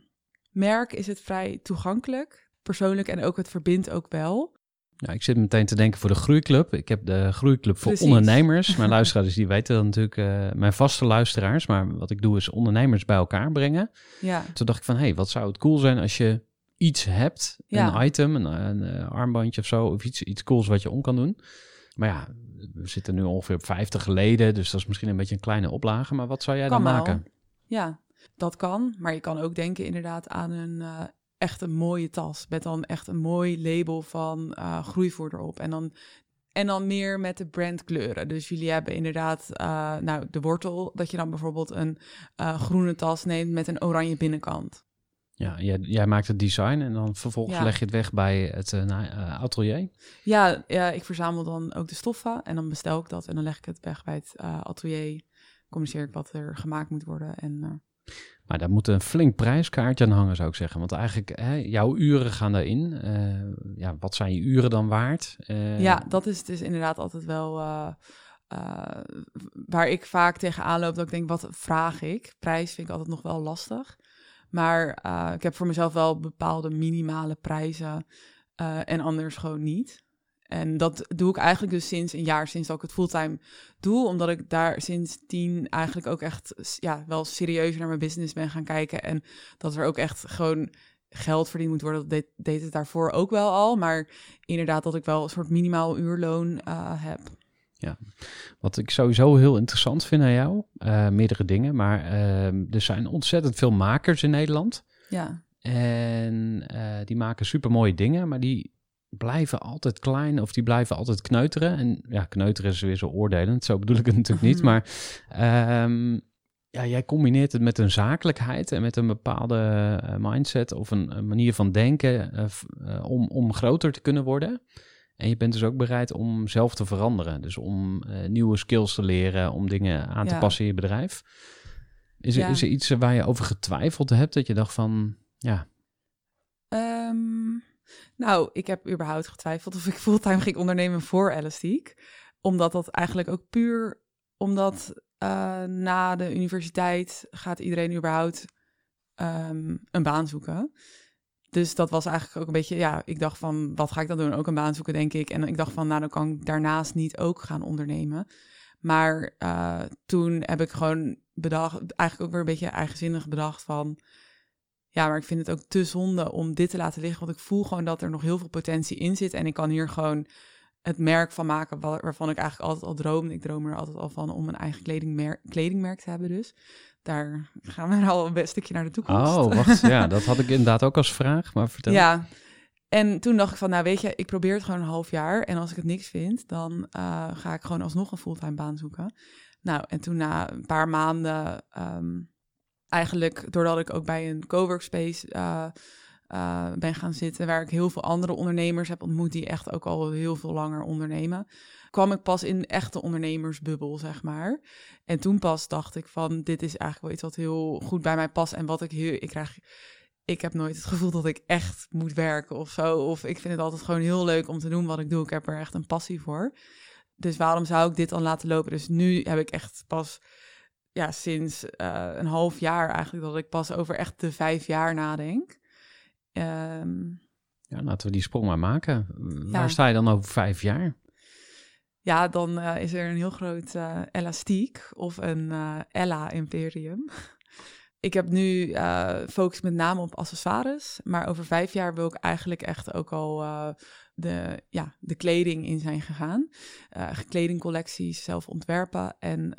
merk is het vrij toegankelijk, persoonlijk en ook het verbindt ook wel. Ja, ik zit meteen te denken voor de Groeiclub. Ik heb de Groeiclub voor Precies. ondernemers. Mijn luisteraars die weten dat natuurlijk, uh, mijn vaste luisteraars. Maar wat ik doe is ondernemers bij elkaar brengen. Ja. Toen dacht ik van, hé, hey, wat zou het cool zijn als je iets hebt, ja. een item, een, een, een, armbandje of zo, of iets, iets cools wat je om kan doen. Maar ja, we zitten nu ongeveer op 50 geleden, dus dat is misschien een beetje een kleine oplage. Maar wat zou jij kan dan maken? Ja, dat kan. Maar je kan ook denken inderdaad aan een uh, echt een mooie tas. Met dan echt een mooi label van uh, groeivoer erop. En dan, en dan meer met de brandkleuren. Dus jullie hebben inderdaad uh, nou, de wortel. Dat je dan bijvoorbeeld een groene tas neemt met een oranje binnenkant. Ja, jij, jij, maakt het design en dan vervolgens ja. leg je het weg bij het uh, atelier? Ja, ja, ik verzamel dan ook de stoffen en dan bestel ik dat en dan leg ik het weg bij het uh, atelier. Communiceer ik wat er gemaakt moet worden en... Uh, maar daar moet een flink prijskaartje aan hangen, zou ik zeggen. Want eigenlijk, hè, jouw uren gaan daarin. Uh, ja, wat zijn je uren dan waard? Uh, ja, dat is dus inderdaad altijd wel uh, waar ik vaak tegenaan loop. Dat ik denk, wat vraag ik? Prijs vind ik altijd nog wel lastig. Maar ik heb voor mezelf wel bepaalde minimale prijzen en anders gewoon niet. En dat doe ik eigenlijk dus sinds een jaar, sinds dat ik het fulltime doe. Omdat ik daar sinds tien eigenlijk ook echt ja, wel serieuzer naar mijn business ben gaan kijken. En dat er ook echt gewoon geld verdiend moet worden. Dat deed, deed het daarvoor ook wel al. Maar inderdaad dat ik wel een soort minimaal uurloon uh, heb. Ja, wat ik sowieso heel interessant vind aan jou, uh, meerdere dingen. Maar uh, er zijn ontzettend veel makers in Nederland. Ja. En uh, die maken super mooie dingen, maar die blijven altijd klein of die blijven altijd kneuteren. En ja, kneuteren is weer zo oordelend, zo bedoel ik het natuurlijk niet. Maar um, ja, jij combineert het met een zakelijkheid en met een bepaalde uh, mindset of een, een, manier van denken uh, uh, om, om groter te kunnen worden. En je bent dus ook bereid om zelf te veranderen. Dus om nieuwe skills te leren, om dingen aan te ja. passen in je bedrijf. Is er, ja. is er iets waar je over getwijfeld hebt dat je dacht van, ja... Um... Nou, ik heb überhaupt getwijfeld of ik fulltime ging ondernemen voor elastiek. Omdat dat eigenlijk ook puur omdat uh, na de universiteit gaat iedereen überhaupt um, een baan zoeken. Dus dat was eigenlijk ook een beetje, ja, ik dacht van, wat ga ik dan doen? Ook een baan zoeken, denk ik. En ik dacht van, nou, dan kan ik daarnaast niet ook gaan ondernemen. Maar uh, toen heb ik gewoon bedacht, eigenlijk ook weer een beetje eigenzinnig bedacht van, ja, maar ik vind het ook te zonde om dit te laten liggen. Want ik voel gewoon dat er nog heel veel potentie in zit. En ik kan hier gewoon het merk van maken wa- waarvan ik eigenlijk altijd al droomde. Ik droom er altijd al van om een eigen kledingmerk, kledingmerk te hebben dus. Daar gaan we al een best stukje naar de toekomst. Oh, wacht. Ja, dat had ik inderdaad ook als vraag, maar vertel. Ja. En toen dacht ik van, nou weet je, ik probeer het gewoon een half jaar. En als ik het niks vind, dan eh, ga ik gewoon alsnog een fulltime baan zoeken. Nou, en toen na een paar maanden, ehm, eigenlijk doordat ik ook bij een coworkspace eh, eh, ben gaan zitten, waar ik heel veel andere ondernemers heb ontmoet die echt ook al heel veel langer ondernemen, kwam ik pas in echte ondernemersbubbel, zeg maar. En toen pas dacht ik van, dit is eigenlijk wel iets wat heel goed bij mij past en wat ik heel, ik krijg ik heb nooit het gevoel dat ik echt moet werken of zo. Of ik vind het altijd gewoon heel leuk om te doen wat ik doe. Ik heb er echt een passie voor. Dus waarom zou ik dit dan laten lopen? Dus nu heb ik echt pas, ja, sinds eh, een half jaar eigenlijk, dat ik pas over echt de vijf jaar nadenk. Ehm, Ja, laten we die sprong maar maken. Ja. Waar sta je dan over vijf jaar? ja, dan eh, is er een heel groot eh, elastiek of een eh, Ella Imperium. ik heb nu focus met name op accessoires, maar over vijf jaar wil ik eigenlijk echt ook al de, ja, de kleding in zijn gegaan. Kledingcollecties zelf ontwerpen en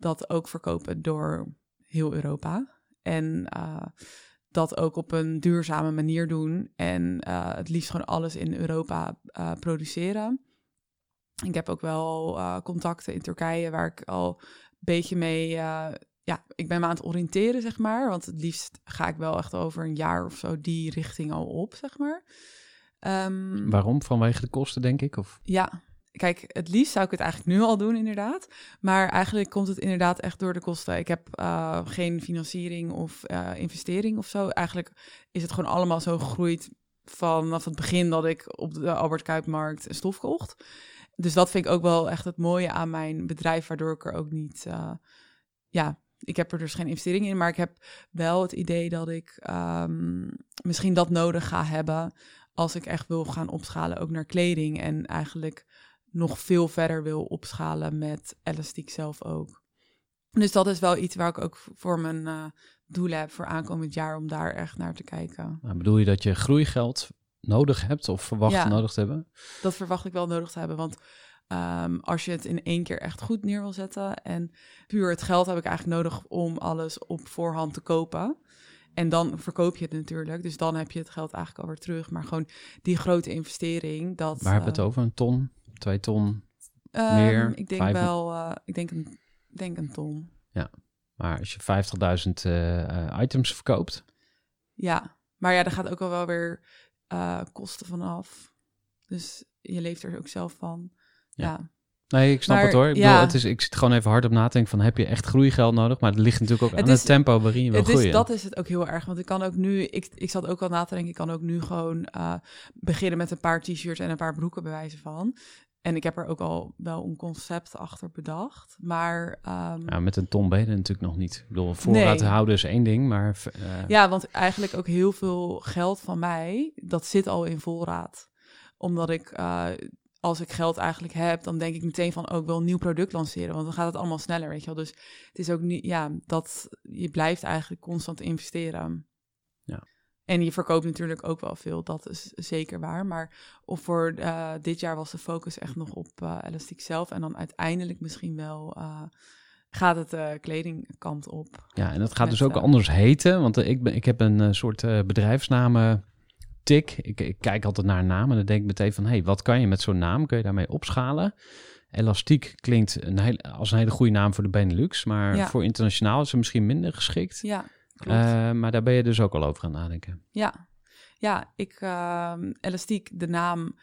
dat ook verkopen door heel Europa. En eh, dat ook op een duurzame manier doen en eh, het liefst gewoon alles in Europa eh, produceren. Ik heb ook wel contacten in Turkije waar ik al een beetje mee. ja, ik ben me aan het oriënteren, zeg maar. Want het liefst ga ik wel echt over een jaar of zo die richting al op, zeg maar. Ehm, Waarom? Vanwege de kosten, denk ik? Of? ja, kijk, het liefst zou ik het eigenlijk nu al doen, inderdaad. Maar eigenlijk komt het inderdaad echt door de kosten. Ik heb eh, geen financiering of eh, investering of zo. Eigenlijk is het gewoon allemaal zo gegroeid vanaf het begin dat ik op de Albert Kuipmarkt stof kocht. Dus dat vind ik ook wel echt het mooie aan mijn bedrijf, waardoor ik er ook niet... eh, ja, ik heb er dus geen investering in, maar ik heb wel het idee dat ik ehm, misschien dat nodig ga hebben als ik echt wil gaan opschalen ook naar kleding en eigenlijk nog veel verder wil opschalen met elastiek zelf ook. Dus dat is wel iets waar ik ook voor mijn eh doelen heb voor aankomend jaar om daar echt naar te kijken. Nou, bedoel je dat je groeigeld nodig hebt of verwacht Ja. nodig te hebben? Dat verwacht ik wel nodig te hebben, want ehm, als je het in één keer echt goed neer wil zetten en puur het geld heb ik eigenlijk nodig om alles op voorhand te kopen. En dan verkoop je het natuurlijk, dus dan heb je het geld eigenlijk alweer terug. Maar gewoon die grote investering, dat... Waar hebben we eh, het over? Een ton? Twee ton? Ehm, Meer? ik denk Vijf- wel, eh, ik denk een, denk een ton. Maar als je 50.000 eh, eh, items verkoopt, Ja, maar ja, daar gaat ook al wel weer eh, kosten vanaf. Dus je leeft er ook zelf van. Ja. Ja, Nee, ik snap Maar, het hoor. Ik, ja. bedoel, het is, ik zit gewoon even hard op na te denken van heb je echt groeigeld nodig? Maar het ligt natuurlijk ook Het aan is- het tempo waarin je wil het is, groeien. dat is het ook heel erg. Want ik kan ook nu, ik, ik zat ook al na te denken, ik kan ook nu gewoon beginnen met een paar t-shirts en een paar broeken bij wijze van. En ik heb er ook al wel een concept achter bedacht. Maar ehm, Ja, met een ton ben je natuurlijk nog niet. Ik bedoel, voorraad Nee. houden is één ding, maar... eh, Ja, want eigenlijk ook heel veel geld van mij, dat zit al in voorraad. Omdat ik, eh, als ik geld eigenlijk heb, dan denk ik meteen van, oh, ik wil een nieuw product lanceren. Want dan gaat het allemaal sneller, weet je wel. Dus het is ook niet, ja, dat je blijft eigenlijk constant investeren. En je verkoopt natuurlijk ook wel veel, dat is zeker waar. Maar of voor eh, dit jaar was de focus echt nog op eh elastiek zelf. En dan uiteindelijk misschien wel eh, gaat het de kledingkant op. Ja, en dat gaat Met, dus ook anders heten. Want ik, ben, ik heb een soort bedrijfsnamen tik. Ik, ik kijk altijd naar naam en dan denk ik meteen van... hé, hey, wat kan je met zo'n naam? Kun je daarmee opschalen? Elastiek klinkt een heel, als een hele goede naam voor de Benelux. Maar Ja. voor internationaal is het misschien minder geschikt. Ja, Eh, maar daar ben je dus ook al over aan het nadenken. Ja, ja ik, ehm, elastiek, de naam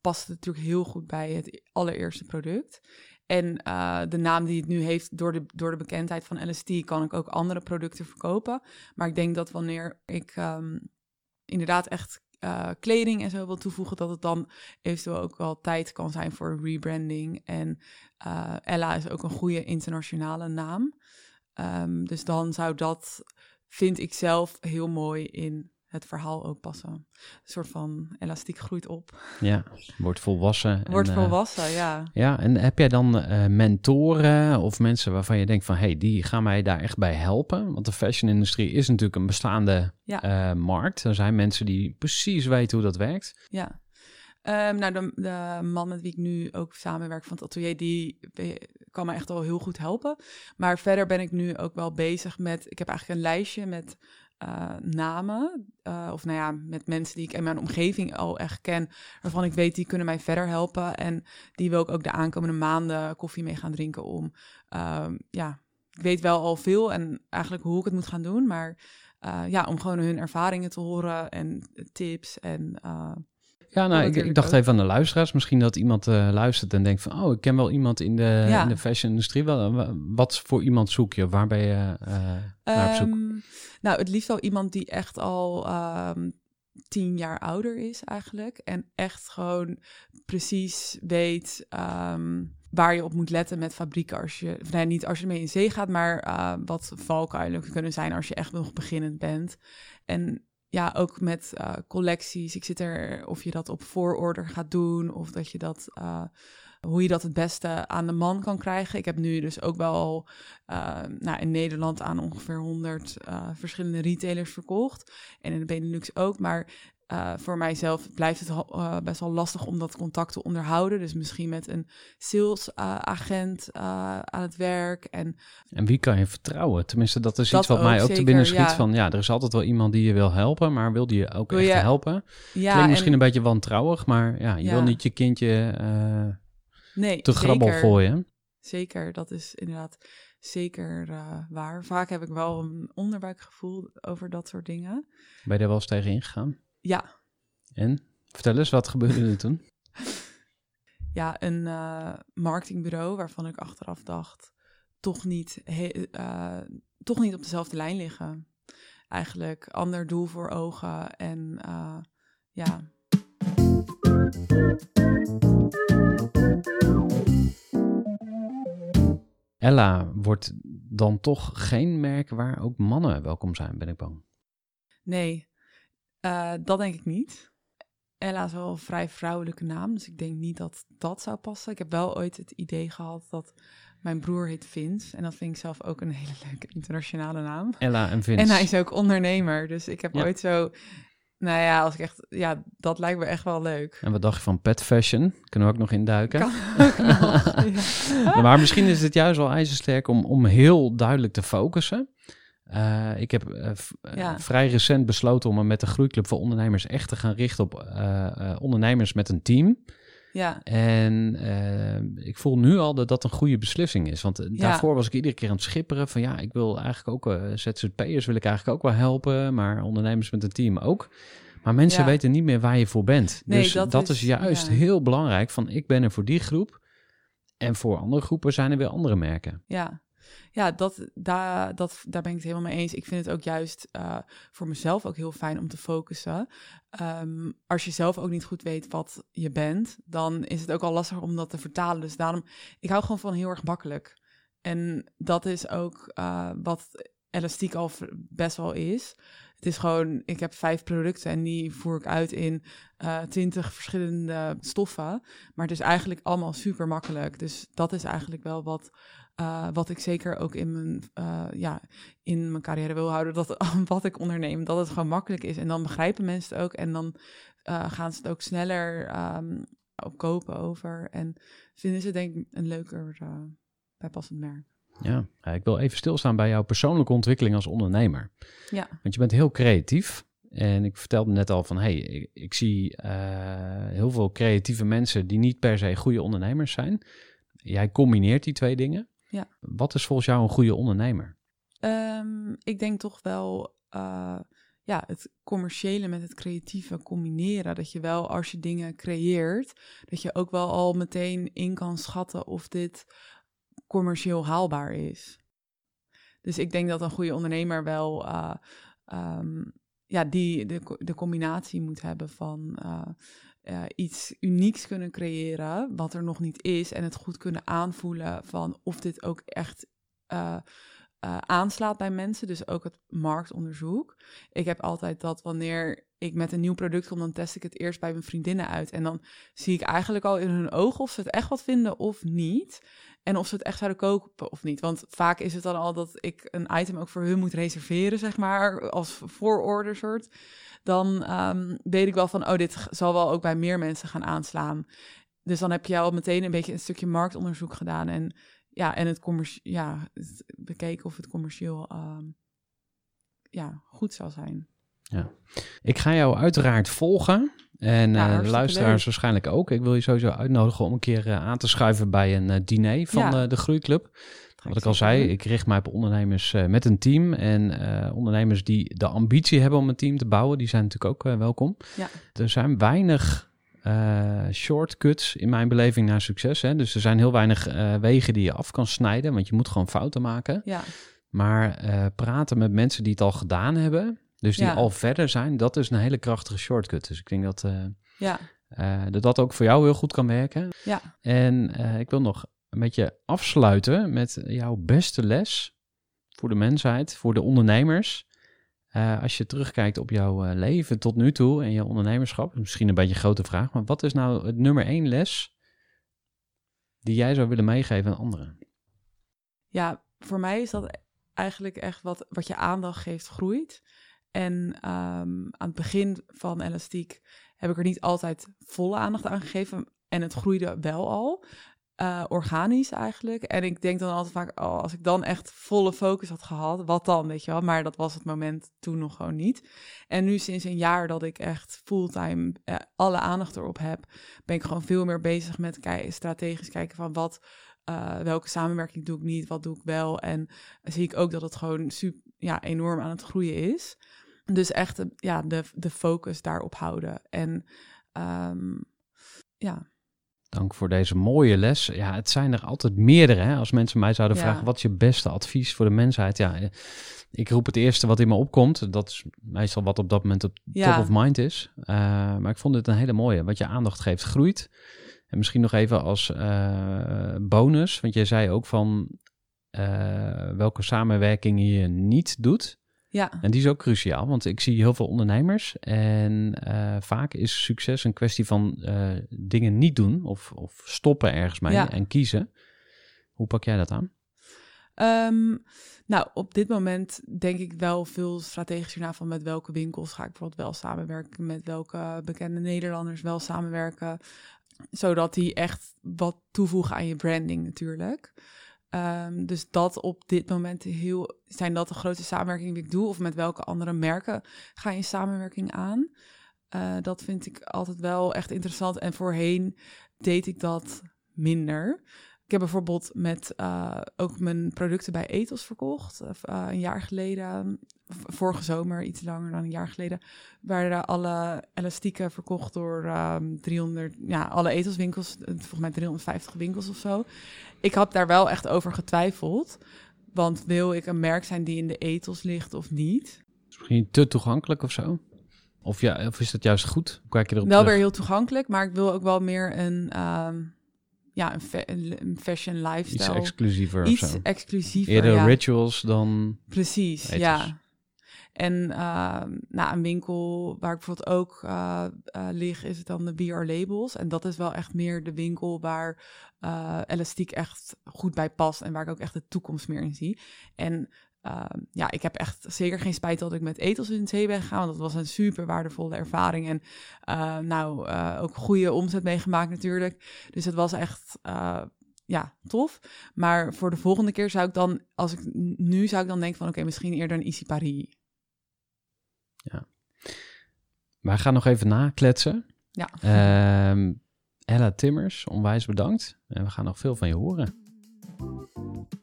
past natuurlijk heel goed bij het allereerste product. En eh, de naam die het nu heeft, door de, door de bekendheid van elastiek, kan ik ook andere producten verkopen. Maar ik denk dat wanneer ik ehm, inderdaad echt eh, kleding en zo wil toevoegen, dat het dan eventueel ook wel tijd kan zijn voor rebranding. En Ella is ook een goede internationale naam. Ehm, dus dan zou dat, vind ik zelf, heel mooi in het verhaal ook passen. Een soort van elastiek groeit op. Ja, wordt volwassen. en, Wordt eh, volwassen, ja. Ja, en heb jij dan eh, mentoren of mensen waarvan je denkt van... hé, hey, die gaan mij daar echt bij helpen? Want de fashion-industrie is natuurlijk een bestaande Ja. eh, markt. Er zijn mensen die precies weten hoe dat werkt. Ja. Ehm, nou, de, man met wie ik nu ook samenwerk van het atelier, die kan me echt wel heel goed helpen. Maar verder ben ik nu ook wel bezig met, ik heb eigenlijk een lijstje met eh, namen, eh, of nou ja, met mensen die ik in mijn omgeving al echt ken, waarvan ik weet die kunnen mij verder helpen. En die wil ik ook de aankomende maanden koffie mee gaan drinken om, ehm, ja, ik weet wel al veel en eigenlijk hoe ik het moet gaan doen, maar eh, ja, om gewoon hun ervaringen te horen en tips en Ja, nou, ik, dacht ook. even aan de luisteraars. Misschien dat iemand eh, luistert en denkt van... oh, ik ken wel iemand in de, Ja. in de fashion-industrie. Wa- Wat voor iemand zoek je? Waar ben je eh, naar op zoek? Ehm, nou, het liefst wel iemand die echt al ehm, tien jaar ouder is eigenlijk. En echt gewoon precies weet ehm, waar je op moet letten met fabrieken. Als je, nee, niet als je mee in zee gaat, maar eh, wat valkuilen kunnen zijn als je echt nog beginnend bent. En ja, ook met eh, collecties. Ik zit er of je dat op voororder gaat doen of dat je dat... eh, hoe je dat het beste aan de man kan krijgen. Ik heb nu dus ook wel eh, nou, in Nederland aan ongeveer 100 eh, verschillende retailers verkocht. En in de Benelux ook. Maar eh, voor mijzelf blijft het eh, best wel lastig om dat contact te onderhouden. Dus misschien met een salesagent aan het werk. En En wie kan je vertrouwen? Tenminste, dat is Dat iets wat mij ook, te binnen schiet ja. van... ja, er is altijd wel iemand die je wil helpen... maar wil die je ook Wil echt je- helpen? ja, Klinkt misschien en, een beetje wantrouwig... maar ja, je Ja. wil niet je kindje eh, nee, te grabbel zeker. gooien. Zeker, dat is inderdaad zeker eh, waar. Vaak heb ik wel een onderbuikgevoel over dat soort dingen. Ben je daar wel eens tegen ingegaan? Ja, En? Vertel eens, wat gebeurde er toen? ja, een eh, marketingbureau waarvan ik achteraf dacht, toch niet, he- eh, toch niet op dezelfde lijn liggen. Eigenlijk ander doel voor ogen en eh, ja. Ella wordt dan toch geen merk waar ook mannen welkom zijn, ben ik bang. Nee, eh, dat denk ik niet. Ella is wel een vrij vrouwelijke naam, dus ik denk niet dat dat zou passen. Ik heb wel ooit het idee gehad dat mijn broer heet Vince. En dat vind ik zelf ook een hele leuke internationale naam. Ella en Vince. En hij is ook ondernemer, dus ik heb Ja. ooit zo... Nou ja, als ik echt... Ja, dat lijkt me echt wel leuk. En wat dacht je van pet fashion? Kunnen we ook nog induiken. Kan ook nog, ja. maar misschien is het juist wel ijzersterk om, om heel duidelijk te focussen. Eh, ik heb eh, eh, Ja. vrij recent besloten om me met de Groeiclub voor Ondernemers echt te gaan richten op ondernemers met een team. Ja, En ik voel nu al dat dat een goede beslissing is. Want Ja. daarvoor was ik iedere keer aan het schipperen van ja, ik wil eigenlijk ook ZZP'ers wil ik eigenlijk ook wel helpen, maar ondernemers met een team ook. Maar mensen Ja. weten niet meer waar je voor bent. Nee, dus dat, dat is, is- juist heel belangrijk. Van ik ben er voor die groep. En voor andere groepen zijn er weer andere merken. ja. Ja, dat, daar, dat, daar ben ik het helemaal mee eens. Ik vind het ook juist eh, voor mezelf ook heel fijn om te focussen. Ehm, als je zelf ook niet goed weet wat je bent, dan is het ook al lastig om dat te vertalen. Dus daarom, ik hou gewoon van heel erg makkelijk. En dat is ook eh, wat elastiek al best wel is. Het is gewoon, ik heb vijf producten en die voer ik uit in eh, twintig verschillende stoffen. Maar het is eigenlijk allemaal super makkelijk. Dus dat is eigenlijk wel wat, eh, wat ik zeker ook in mijn, eh, ja, in mijn carrière wil houden. Dat wat ik onderneem, dat het gewoon makkelijk is. En dan begrijpen mensen het ook. En dan eh, gaan ze het ook sneller ehm, op kopen over. En vinden ze denk ik een leuker bijpassend merk. Ja, ik wil even stilstaan bij jouw persoonlijke ontwikkeling als ondernemer. Ja. Want je bent heel creatief. En ik vertelde net al van, hey, ik, ik zie heel veel creatieve mensen die niet per se goede ondernemers zijn. Jij combineert die twee dingen. Ja. Wat is volgens jou een goede ondernemer? Um, ik denk toch wel uh, ja, het commerciële met het creatieve combineren. Dat je wel als je dingen creëert, dat je ook wel al meteen in kan schatten of dit commercieel haalbaar is. Dus ik denk dat een goede ondernemer wel uh, um, ja, die, de, de combinatie moet hebben van uh, uh, iets unieks kunnen creëren, wat er nog niet is, en het goed kunnen aanvoelen van of dit ook echt uh, aanslaat bij mensen. Dus ook het marktonderzoek. Ik heb altijd dat wanneer ik met een nieuw product kom, dan test ik het eerst bij mijn vriendinnen uit. En dan zie ik eigenlijk al in hun ogen of ze het echt wat vinden of niet. En of ze het echt zouden kopen of niet. Want vaak is het dan al dat ik een item ook voor hun moet reserveren, zeg maar, als voororder soort. Dan ehm, weet ik wel van, oh, dit zal wel ook bij meer mensen gaan aanslaan. Dus dan heb je al meteen een beetje een stukje marktonderzoek gedaan. En ja, en het commercieel, ja, bekeken of het commercieel ehm, ja, goed zal zijn. Ik ga jou uiteraard volgen. En Ja, eh, luisteraars leuk. waarschijnlijk ook. Ik wil je sowieso uitnodigen om een keer eh, aan te schuiven bij een eh, diner van Ja. de Groeiclub. Wat ik al zei, ik richt mij op ondernemers met een team. En ondernemers die de ambitie hebben om een team te bouwen, die zijn natuurlijk ook welkom. Ja. Er zijn weinig shortcuts in mijn beleving naar succes. Hè? Dus er zijn heel weinig wegen die je af kan snijden, want je moet gewoon fouten maken. Ja, Maar praten met mensen die het al gedaan hebben, dus die Ja. al verder zijn, dat is een hele krachtige shortcut. Dus ik denk dat, eh, ja, eh, dat dat ook voor jou heel goed kan werken. ja. En eh, ik wil nog een beetje afsluiten met jouw beste les voor de mensheid, voor de ondernemers. Als je terugkijkt op jouw leven tot nu toe en je ondernemerschap, misschien een beetje een grote vraag, maar wat is nou het nummer één les die jij zou willen meegeven aan anderen? ja, voor mij is dat eigenlijk echt wat, wat je aandacht geeft, groeit. En ehm, aan het begin van elastiek heb ik er niet altijd volle aandacht aan gegeven. En het groeide wel al. eh, organisch eigenlijk. En ik denk dan altijd vaak, oh, als ik dan echt volle focus had gehad, wat dan, weet je wel? Maar dat was het moment toen nog gewoon niet. En nu sinds een jaar dat ik echt fulltime eh, alle aandacht erop heb, ben ik gewoon veel meer bezig met kei- strategisch kijken van wat, eh, welke samenwerking doe ik niet, wat doe ik wel. En zie ik ook dat het gewoon super, ja, enorm aan het groeien is. Dus echt eh, ja, de, de focus daarop houden. En ehm, ja, Dank voor deze mooie les. Ja, het zijn er altijd meerdere. Hè? Als mensen mij zouden Ja. vragen, wat is je beste advies voor de mensheid? Ja, eh, ik roep het eerste wat in me opkomt. Dat is meestal wat op dat moment op Ja. top of mind is. Eh, maar ik vond dit een hele mooie. Wat je aandacht geeft, groeit. En misschien nog even als bonus. Want jij zei ook van welke samenwerking je niet doet. Ja, En die is ook cruciaal, want ik zie heel veel ondernemers en eh, vaak is succes een kwestie van eh, dingen niet doen of, of stoppen ergens mee Ja. en kiezen. Hoe pak jij dat aan? Ehm, nou, op dit moment denk ik wel veel strategischer na van met welke winkels ga ik bijvoorbeeld wel samenwerken, met welke bekende Nederlanders wel samenwerken, zodat die echt wat toevoegen aan je branding natuurlijk. Ehm, dus dat op dit moment heel, zijn dat de grootste samenwerkingen die ik doe, of met welke andere merken ga je in samenwerking aan? Eh, dat vind ik altijd wel echt interessant. En voorheen deed ik dat minder. Ik heb bijvoorbeeld met eh, ook mijn producten bij Ethos verkocht. Of, eh, een jaar geleden, vorige zomer, iets langer dan een jaar geleden, werden alle elastieken verkocht door ehm 300, ja, alle Ethos winkels, eh, volgens mij 350 winkels of zo. Ik had daar wel echt over getwijfeld. Want wil ik een merk zijn die in de ethos ligt of niet? Misschien te toegankelijk of zo? Of, ja, of is dat juist goed? Hoe kijk je erop Wel terug? weer heel toegankelijk, maar ik wil ook wel meer een, ehm, ja, een, fa- een fashion Iets lifestyle. exclusiever Iets of zo? exclusiever, Eerder ja. rituals dan... Precies, ja. En ehm nou, een winkel waar ik bijvoorbeeld ook eh, lig, is het dan de BR Labels. En dat is wel echt meer de winkel waar eh, elastiek echt goed bij past. En waar ik ook echt de toekomst meer in zie. En ehm, ja, ik heb echt zeker geen spijt dat ik met Ethos in zee ben gegaan. Want dat was een super waardevolle ervaring. En eh, nou, eh, ook goede omzet meegemaakt natuurlijk. Dus het was echt... eh, ja, tof. Maar voor de volgende keer zou ik dan, als ik nu zou ik dan denken van oké, misschien eerder een Easy Paris. Wij gaan nog even nakletsen. Ja. Ehm, Ella Timmers, onwijs bedankt. En we gaan nog veel van je horen.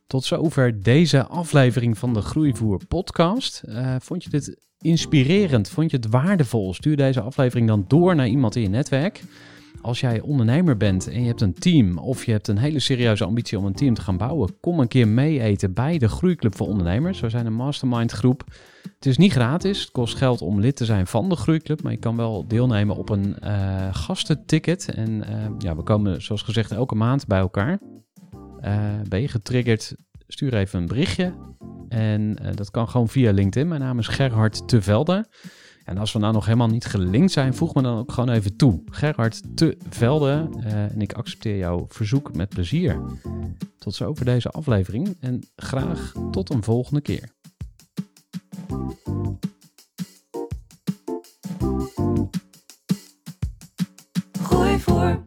Tot zover deze aflevering van de Groeivoer podcast. Eh, vond je dit inspirerend? Vond je het waardevol? Stuur deze aflevering dan door naar iemand in je netwerk. Als jij ondernemer bent en je hebt een team of je hebt een hele serieuze ambitie om een team te gaan bouwen, kom een keer mee eten bij de Groeiclub voor Ondernemers. We zijn een mastermind groep. Het is niet gratis. Het kost geld om lid te zijn van de Groeiclub. Maar je kan wel deelnemen op een eh, gastenticket. En eh, ja, we komen zoals gezegd elke maand bij elkaar. Eh, ben je getriggerd? Stuur even een berichtje. En eh, dat kan gewoon via LinkedIn. Mijn naam is Gerhard Tevelde. En als we nou nog helemaal niet gelinkt zijn, voeg me dan ook gewoon even toe. Gerhard te Velde uh, en ik accepteer jouw verzoek met plezier. Tot zo voor deze aflevering en graag tot een volgende keer. Gooi voor.